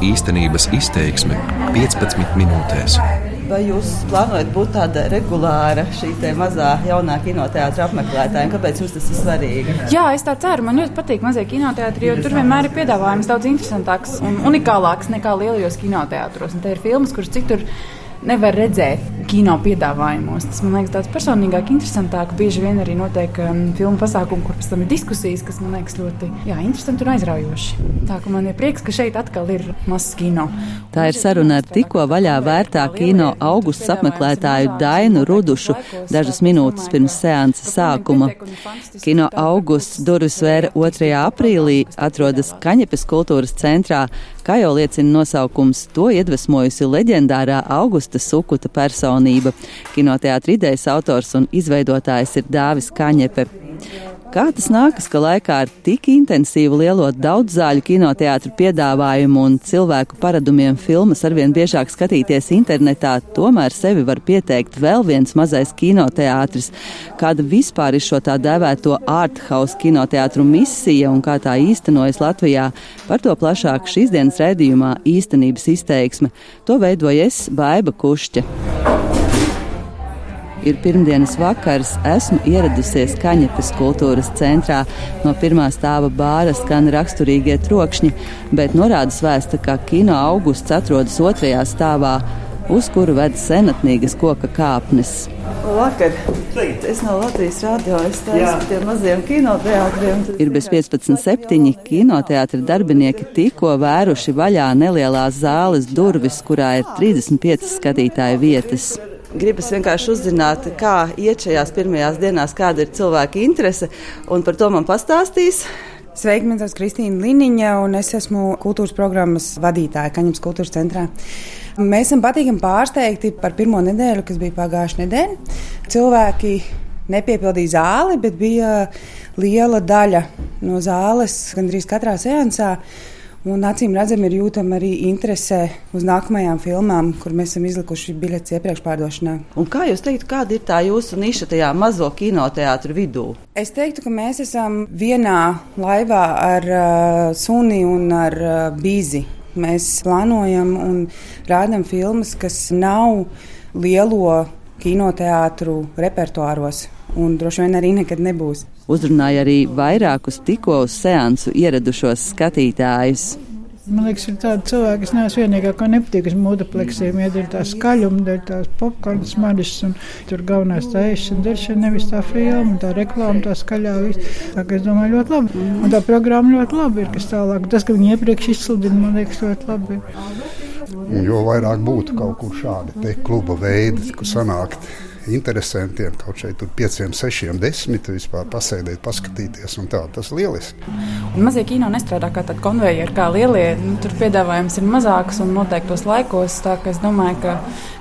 Īstenības izteiksme 15 minūtēs. Vai jūs plānojat būt tāda regulāra šī mazā jaunā kinoteātris apmeklētāja? Kāpēc jums tas ir svarīgi? Jā, es tā ceru. Man ļoti patīk mazie kinoteātri, jo tur vienmēr ir piedāvājums daudz interesantāks un unikālāks nekā lielajos kinoteātros. Un te ir filmas, kuras citur nevar redzēt kino piedāvājumos. Tas man liekas tāds personīgāk, interesantāk. Bieži vien arī notiek um, filmu pasākumi, kur pēc tam ir diskusijas, kas man liekas ļoti jā, interesanti un aizraujoši. Tā ka man ir prieks, ka šeit atkal ir mazs kino. Tā ir saruna ar tikko vaļā vērtā kino augusts apmeklētāju Dainu Rudušu dažas minūtes pirms seansa sākuma. Kino augusts durvis vēra 2. aprīlī, atrodas Kaņepes kultūras centrā, Kā jau liecina nosaukums, to iedvesmojusi leģendārā Augusta Sukuta personība. Kinoteātra idejas autors un izveidotājs ir Dāvis Kaņepe. Kā tas nākas, ka laikā ar tik intensīvu lielo daudzzāļu kinoteātru piedāvājumu un cilvēku paradumiem filmas arvien biežāk skatīties internetā, tomēr sevi var pieteikt vēl viens mazais kinoteātris? Kāda vispār ir šo tā dēvēto art house kinoteātru misija un kā tā īstenojas Latvijā? Par to plašāk šīs dienas raidījumā īstenības izteiksme. To veidoja es, Baiba Kušķa. Ir pirmdienas vakars, esmu ieradusies Kaņepes kultūras centrā. No pirmā stāva bāra skan raksturīgie trokšņi, bet norādes vēsta, ka kino augusts atrodas otrajā stāvā, uz kuru ved senatnīgas koka kāpnes. Vakar. Es no Latvijas radio stāstu tiem maziem kinoteātriem. Ir bez 15.7. kinoteātra darbinieki tikko vēruši vaļā nelielās zāles durvis, kurā ir 35 skatītāju vietas. Gribas vienkārši uzzināt, kā iet šajās pirmajās dienās, kāda ir cilvēka interese, un par to man pastāstīs. Sveiki, man sauc Kristīna Liniņa, un es esmu kultūras programmas vadītāja Kaņemas kultūras centrā. Mēs esam patīkami pārsteigti par pirmo nedēļu, kas bija pagājušā nedēļa. Cilvēki nepiepildīja zāli, bet bija liela daļa no zāles gandrīz katrā seansā. Un acīm redzami ir jūtama arī interese uz nākamajām filmām, kur mēs esam izlikuši biļetes iepriekš pārdošanā. Un kā jūs teiktu, kāda ir tā jūsu niša tajā mazo kinoteātru vidū? Es teiktu, ka mēs esam vienā laivā ar uh, suni un ar uh, bīzi. Mēs plānojam un rādām filmas, kas nav lielo kinoteātru repertuāros un droši vien arī nekad nebūs. Uzrunāja arī vairākus tikko uz seansu ieradušos skatītājus. Man liekas, ir tāda cilvēka, kas neesmu vienīgā, ko nepatīk uz multipleksiem. Ja ir tā skaļuma, ir tās popkorn smaržas, un tur galvenais tā ēšana, deršana, nevis tā filma, tā reklāma, tā skaļā. Viss. Tā kā es domāju, ļoti labi. Un tā programma ļoti labi ir, kas tālāk. Tas, ka viņi iepriekš izsludina, man liekas, ļoti labi. Ir. Jo vairāk būtu kaut kur šādi te kluba veidi, kur sanākt interesantiem. Kaut šeit tur pieciem, sešiem, desmit vispār pasēdēt, paskatīties. Tā, tas ir lieliski. Un mazie kino nestrādā kā tādi konvejeri, kā lielie. Nu, tur piedāvājums ir mazāks un noteiktos laikos. Tā kā es domāju, ka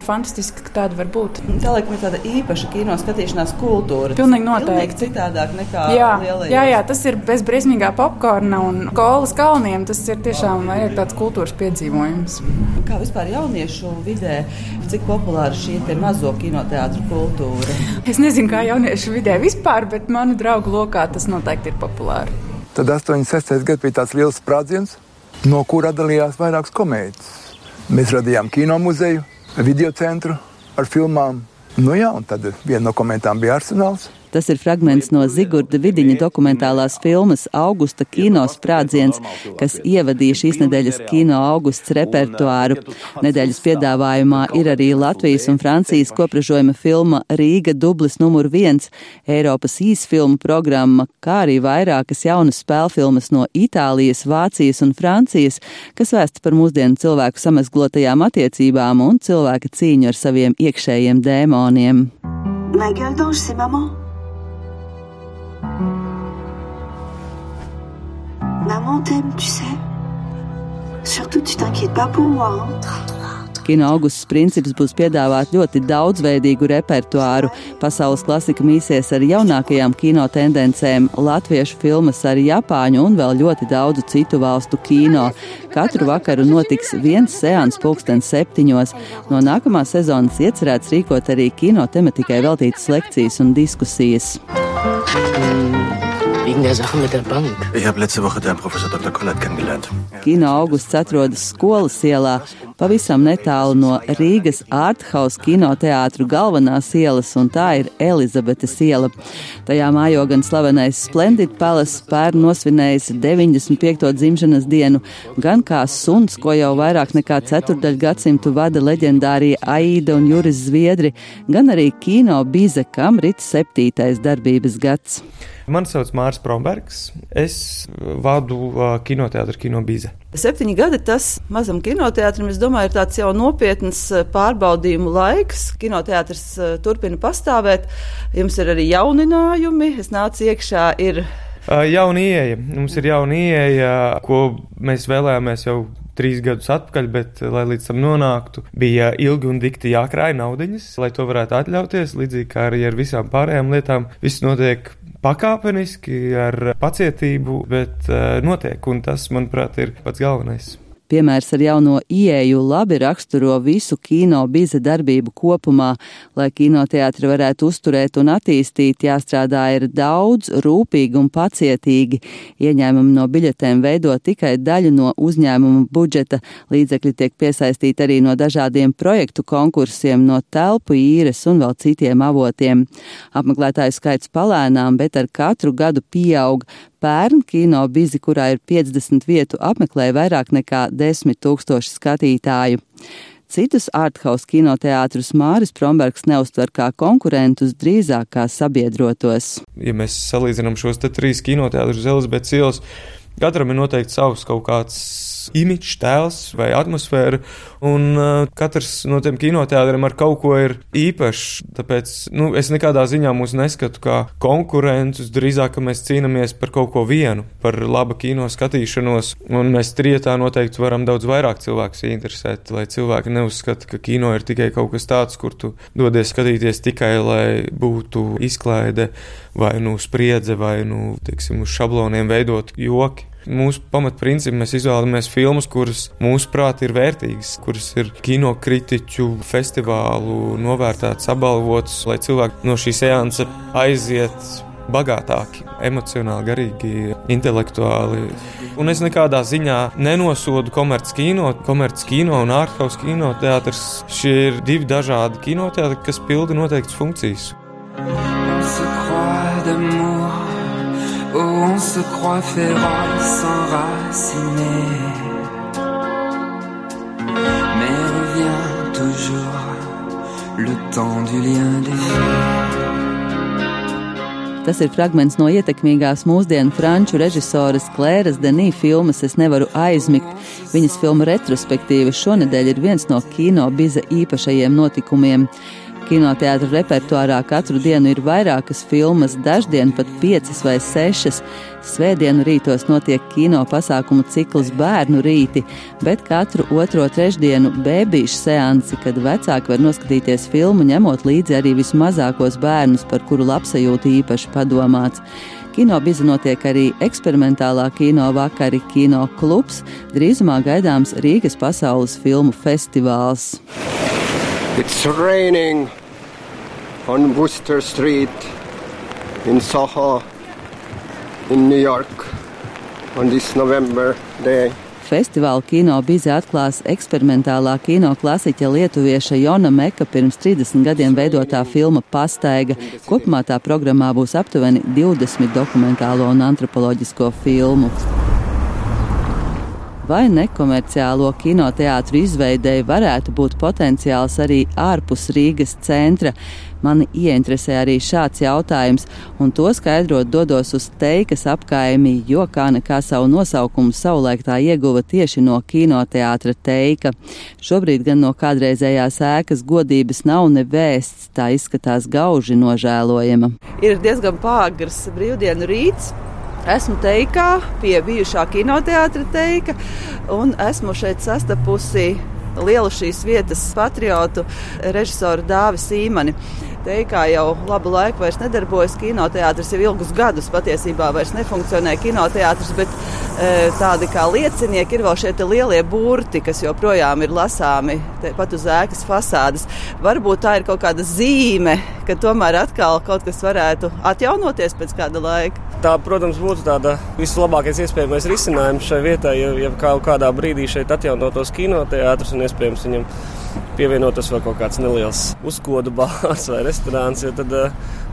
fantastiski, ka tāda var būt. Tā laikam ir tāda īpaša kino skatīšanās kultūra. Pilnīgi noteikti. Pilnīgi citādāk nekā jā, lielajos. jā, jā, tas ir bez briesmīgā popkorna un kolas kalniem. Tas ir tiešām vairāk tāds kultūras piedzīvojums. Kā vispār jauniešu vidē, cik populāra šī mazo kinoteātru kultūra? Es nezinu, kā jauniešu vidē vispār, bet manu draugu lokā tas noteikti ir populāri. Tad 86. gads bija tāds liels sprādziens, no kura atdalījās vairākas komēdijas. Mēs radījām kino muzeju, video centru ar filmām. Nu jā, un tad viena no komentām bija arsenāls. Tas ir fragments no Zigurda Vidiņa dokumentālās filmas Augusta kino sprādziens, kas ievadīja šīs nedēļas kino augusts repertuāru. Nedēļas piedāvājumā ir arī Latvijas un Francijas kopražojuma filma Rīga dublis numur viens, Eiropas īsfilmu programma, kā arī vairākas jaunas spēlfilmas no Itālijas, Vācijas un Francijas, kas vēsta par mūsdienu cilvēku samazglotajām attiecībām un cilvēka cīņu ar saviem iekšējiem dēmoniem. Ma gueule d'ange, c'est maman. Maman t'aime, tu sais. Surtout, tu t'inquiètes pas pour moi. Hein? Kino augusts princips būs piedāvāt ļoti daudzveidīgu repertuāru. Pasaules klasika mīsies ar jaunākajām kino tendencēm, latviešu filmas ar Japāņu un vēl ļoti daudzu citu valstu kino. Katru vakaru notiks viens seans pulkstens septiņos. No nākamā sezonas iecerēts rīkot arī kino tematikai veltītas lekcijas un diskusijas. Mm. Wegen der Sache mit der Bank. Ich habe letzte Woche deinen Professor Dr. Kollert kennengelernt. Kino augusts atrodas skolas ielā, pavisam netālu no Rīgas Arthaus kinoteātru galvenās ielas, un tā ir Elizabetes iela. Tajā mājo gan slavenais Splendid Palace, pērn nosvinējis 95. dzimšanas dienu, gan kā suns, ko jau vairāk nekā ceturdaļu gadsimtu vada leģendārie Aida un Juris Zviedri, gan arī kino bize, kam rit septītais darbības gads. Mani sauc Mārcis Prombergs. Es vadu uh, kinoteātru Kinobīze. Septiņi gadi tas mazam kinoteātrim, es domāju, ir tāds jau nopietns pārbaudījumu laiks. Kinoteātris turpina pastāvēt, jums ir arī jauninājumi. Es nācu iekšā, ir jauna ieeja. Mums ir jauna ieeja, ko mēs vēlējāmies jau trīs gadus atpakaļ, bet, lai līdz tam nonāktu, bija ilgi un dikti jākrāj naudiņas, lai to varētu atļauties. Līdzīgi kā arī ar visām pārējām lietām, viss notiek pakāpeniski, ar pacietību, bet uh, notiek, un tas, manuprāt, ir pats galvenais. Piemērs ar jauno ieeju labi raksturo visu kino biza darbību kopumā. Lai kinoteātri varētu uzturēt un attīstīt, jāstrādā ir daudz, rūpīgi un pacietīgi. Ieņēmumi no biļetēm veido tikai daļu no uzņēmuma budžeta. Līdzekļi tiek piesaistīti arī no dažādiem projektu konkursiem, no telpu īres un vēl citiem avotiem. Apmeklētāju skaits palēnām, bet ar katru gadu pieaug. Pērn kino bizi, kurā ir 50 vietu, apmeklēja vairāk nekā 10 tūkstoši skatītāju. Citus arthouse kinoteātrus Māris Prombergs neuztver kā konkurentus, drīzāk kā sabiedrotos. Ja mēs salīdzinām šos trīs kinoteātrus Elizabetes ielas, katram ir noteikti savs kaut kāds imidžs, tēls vai atmosfēra. Un uh, katrs no tiem kinoteātriem ar kaut ko ir īpašs. Tāpēc nu, es nekādā ziņā mūs neskatu kā konkurentus. Drīzāk mēs cīnāmies par kaut ko vienu, par labu kino skatīšanos. Un mēs trietā noteikti varam daudz vairāk cilvēku interesēt. Lai cilvēki neuzskata, ka kino ir tikai kaut kas tāds, kur tu dodies skatīties tikai, lai būtu izklaide vai nu spriedze vai nu, teiksim, uz šabloniem veidot joki. Mūsu pamatprincipi mēs izvēlamies filmas, kuras mūsuprāt ir vērtīgas, kuras ir kinokritiķu festivālu novērtētas, apbalvotas, lai cilvēki no šīs seansa aiziet bagātāki, emocionāli, garīgi, intelektuāli. Un es nekādā ziņā nenosodu komerckino, komerckino un ārhaus kino teātris. Šie ir divi dažādi kinoteātri, kas pilda noteiktas funkcijas. Se croit féroce, enraciné. Mais revient toujours le temps du lien des vies. Tas ir fragments no ietekmīgās mūsdienu franču režisoras Klēras Denī filmas Es nevaru aizmigt. Viņas filma retrospektīva šonadēļ ir viens no kino biza īpašajiem notikumiem. Kinoteātra repertuārā katru dienu ir vairākas filmas, daždien pat piecas vai sešas. Svētdienu rītos notiek kino pasākumu cikls Bērnu rīti, bet katru otro trešdienu bēbīšu seansi, kad vecāki var noskatīties filmu, ņemot līdzi arī vismazākos bērnus, par kuru labsajūtu īpaši padomāts. Kino biza notiek arī eksperimentālā kino vakari, kino klubs, drīzumā gaidāms Rīgas pasaules filmu festivāls. It's raining on Worcester Street in Soho in New York on this November day. Festivāla kino bizi atklās eksperimentālā kino klasiķa lietuvieša Jona Meka pirms 30 gadiem veidotā filma Pastaiga. Kopumā tā programmā būs aptuveni 20 dokumentālo un antropoloģisko filmu vai nekomerciālo kinoteātru izveidēji varētu būt potenciāls arī ārpus Rīgas centra. Mani ieinteresē arī šāds jautājums, un to skaidrot dodos uz teikas apkaimi, jo kā nekā savu nosaukumu savulaik tā ieguva tieši no kinoteātra teika. Šobrīd gan no kādreizējās ēkas godības nav nevēsts, tā izskatās gauži nožēlojama. Ir diezgan pāgrs brīvdienu rīts. Esmu teikā pie bijušā kinoteātra teika un esmu šeit sastapusi lielu šīs vietas patriotu režisoru Dāvi Sīmani. Teikā jau labu laiku vairs nedarbojas kinoteātris, jau ilgus gadus patiesībā vairs nefunkcionē kinoteātris, bet e, tādi kā liecinieki ir vēl šie lielie burti, kas joprojām ir lasāmi pat uz ēkas fasādes. Varbūt tā ir kaut kāda zīme, ka tomēr atkal kaut kas varētu atjaunoties pēc kāda laika. Tā, protams, būtu tāda vislabākais iespējamais risinājums šai vietai, ja, ja kaut kādā brīdī šeit atjaunotos kinoteātris un iespējams viņam pievienotos vēl kaut kāds neliels uzkodu bārs vai restorāns, jo tad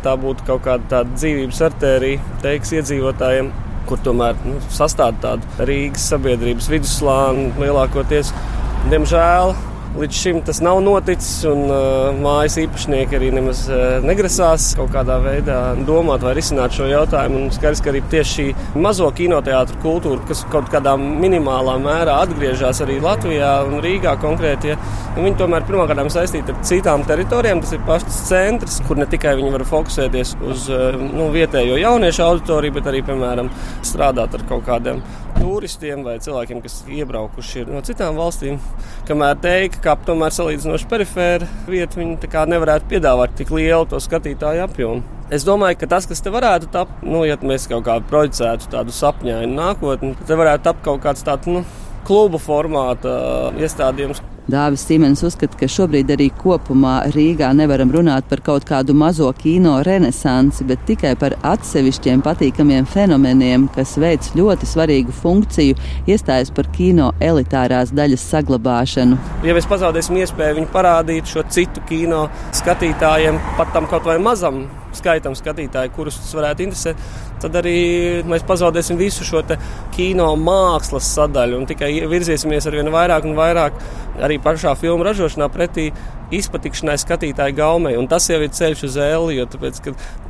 tā būtu kaut kāda tāda dzīvības artērija teiks iedzīvotājiem kur tomēr nu, sastāv tādu Rīgas sabiedrības vidusslāni lielākoties. Diemžēl Līdz šim tas nav noticis, un uh, mājas īpašnieki arī nemaz uh, negrasās kaut kādā veidā domāt vai risināt šo jautājumu. Skaidrs, ka arī tieši šī mazo kinoteātru kultūra, kas kaut kādā minimālā mērā atgriežas arī Latvijā un Rīgā konkrēti, ja, viņi tomēr pirmkārt saistīti ar citām teritorijām. Tas ir pašs centrs, kur ne tikai viņi var fokusēties uz uh, nu, vietējo jauniešu auditoriju, bet arī, piemēram, strādāt ar kaut kādiem turistiem vai cilvēkiem, kas iebraukuši no citām valstīm. Kamēr teikt, ka tomēr salīdzinoši perifēra vieta, viņi nevarētu piedāvāt tik lielu to skatītāju apjomu. Es domāju, ka tas, kas te varētu tapt, nu, ja mēs kaut kā projicētu tādu sapņainu nākotni, tad te varētu tapt kaut kāds tāds nu, klubu formāta iestādījums. Dāvis Simens uzskata, ka šobrīd arī kopumā Rīgā nevaram runāt par kaut kādu mazo kino renesansi, bet tikai par atsevišķiem patīkamiem fenomeniem, kas veic ļoti svarīgu funkciju, iestājas par kino elitārās daļas saglabāšanu. Ja mēs pazaudēsim iespēju viņu parādīt šo citu kino skatītājiem, pat tam kaut vai mazam skaitam skatītāju, kurus tas varētu interesēt, tad arī mēs pazaudēsim visu šo kino mākslas sadaļu un tikai virzīsimies ar vien vairāk un vairāk arī pašā filmu ražošanā pretī izpatikšanai skatītāju gaumei. Un tas jau ir ceļš uz ēli, jo tāpēc,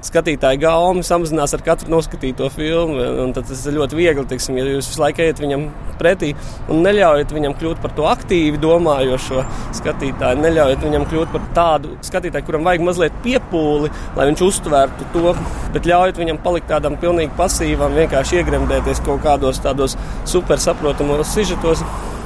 skatītāju gaumi samazinās ar katru noskatīto filmu. Tad tas ir ļoti viegli, teiksim, ja jūs visu laiku ejat viņam pretī un neļaujat viņam kļūt par to aktīvi domājošo skatītāju, neļaujat viņam kļūt par tādu skatītāju, kuram vajag mazliet piepūli, lai viņš uztvērtu to, bet ļaujat viņam palikt tādam pilnīgi pasīvam, vienkārši iegremdēties kaut kādos tādos super saprotamos sižetos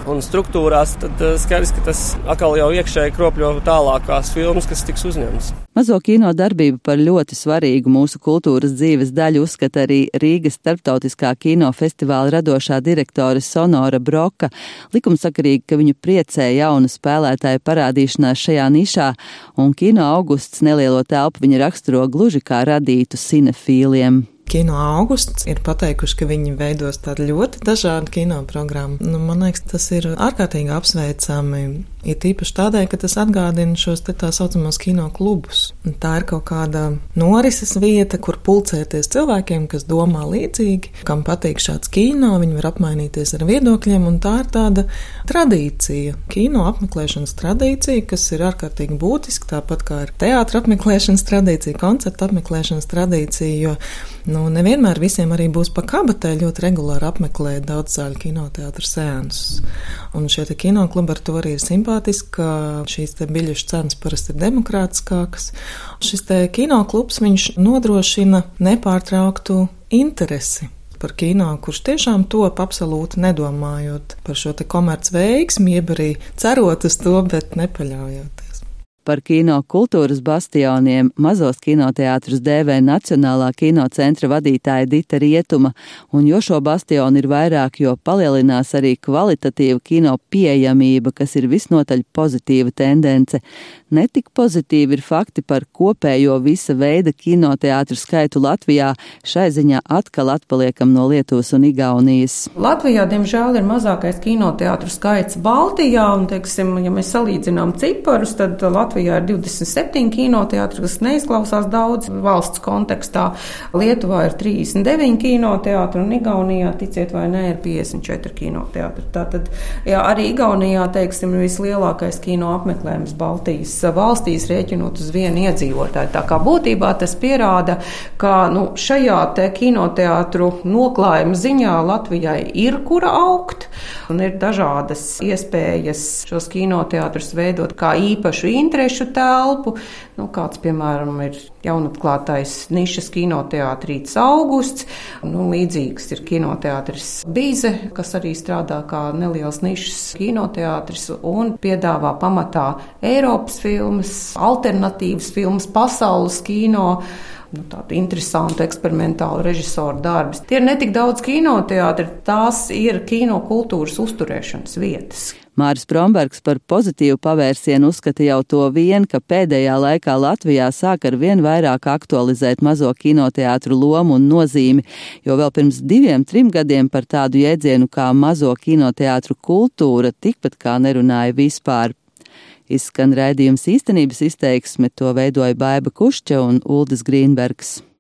un struktūrās, tad eh, skaidrs, ka tas atkal jau iekšēji kropļo tālākās filmas, kas tiks uzņemtas. Mazo kino darbību par ļoti svarīgu mūsu kultūras dzīves daļu uzskata arī Rīgas starptautiskā kinofestivāla radošā direktore Sonora Broka. Likumsakarīgi, ka viņu priecē jauna spēlētāja parādīšanās šajā nišā, un kino augusts nelielo telpu viņa raksturo gluži kā radītu cinefīliem. Kino augusts ir pateikuši, ka viņi veidos tādu ļoti dažādu kino programmu. Nu, man liekas, tas ir ārkārtīgi apsveicami. Ir tīpaši tādēļ, ka tas atgādina šos tā saucamos kino klubus. Un tā ir kaut kāda norises vieta, kur pulcēties cilvēkiem, kas domā līdzīgi, kam patīk šāds kino, viņi var apmainīties ar viedokļiem, un tā ir tāda tradīcija, kino apmeklēšanas tradīcija, kas ir ārkārtīgi būtiska, tāpat kā ir teātra apmeklēšanas tradīcija, koncerta apmeklēšanas tradīcija, jo nu, nevienmēr visiem arī būs pa kabatē ļoti regulāri apmeklēt daudz zāļu kinoteātra sēnus. Un šie kino klubi ar to arī ir simpātiski simpātiski, šīs biļešu cenas parasti ir demokrātiskākas. Šis kino klubs nodrošina nepārtrauktu interesi par kino, kurš tiešām top absolūti nedomājot par šo komercveiksmi, jeb arī cerot uz to, bet nepaļaujoties. Par kino kultūras bastioniem mazos kinoteātrus dēvē Nacionālā kinocentra vadītāja Dita Rietuma, un jo šo bastionu ir vairāk, jo palielinās arī kvalitatīva kino pieejamība, kas ir visnotaļ pozitīva tendence. Netik pozitīvi ir fakti par kopējo visa veida kinoteātru skaitu Latvijā, šai ziņā atkal atpaliekam no Lietuvas un Igaunijas. Latvijā, diemžēl, ir mazākais kinoteātru skaits Baltijā, un, teiksim, ja mēs salīdzinām ciparus, tad Latvijā Latvijā ir 27 kinoteātri, kas neizklausās daudz valsts kontekstā. Lietuvā ir 39 kinoteātri un Igaunijā, ticiet vai nē, ir 54 kinoteātri. Tātad jā, arī Igaunijā, teiksim, vislielākais kino apmeklējums Baltijas valstīs rēķinot uz vienu iedzīvotāju. Tā kā būtībā tas pierāda, ka nu, šajā te kinoteātru noklājuma ziņā Latvijai ir kura augt un ir dažādas iespējas šos kinoteātrus veidot kā īpašu interešu telpu. Nu, kāds, piemēram, ir jaunatklātais nišas kinoteātrīts augusts. Nu, līdzīgs ir kinoteātris Bīze, kas arī strādā kā neliels nišas kinoteātris un piedāvā pamatā Eiropas filmas, alternatīvas filmas, pasaules kino. Nu, tādu interesantu, eksperimentālu režisoru darbus. Tie ir ne tik daudz kinoteātri, tās ir kino kultūras uzturēšanas vietas. Māris Brombergs par pozitīvu pavērsienu uzskata jau to vien, ka pēdējā laikā Latvijā sāk ar vien vairāk aktualizēt mazo kinoteātru lomu un nozīmi, jo vēl pirms diviem, trim gadiem par tādu jēdzienu kā mazo kinoteātru kultūra tikpat kā nerunāja vispār. Izskan raidījums īstenības izteiksme, to veidoja Baiba Kušķa un Uldis Grīnbergs.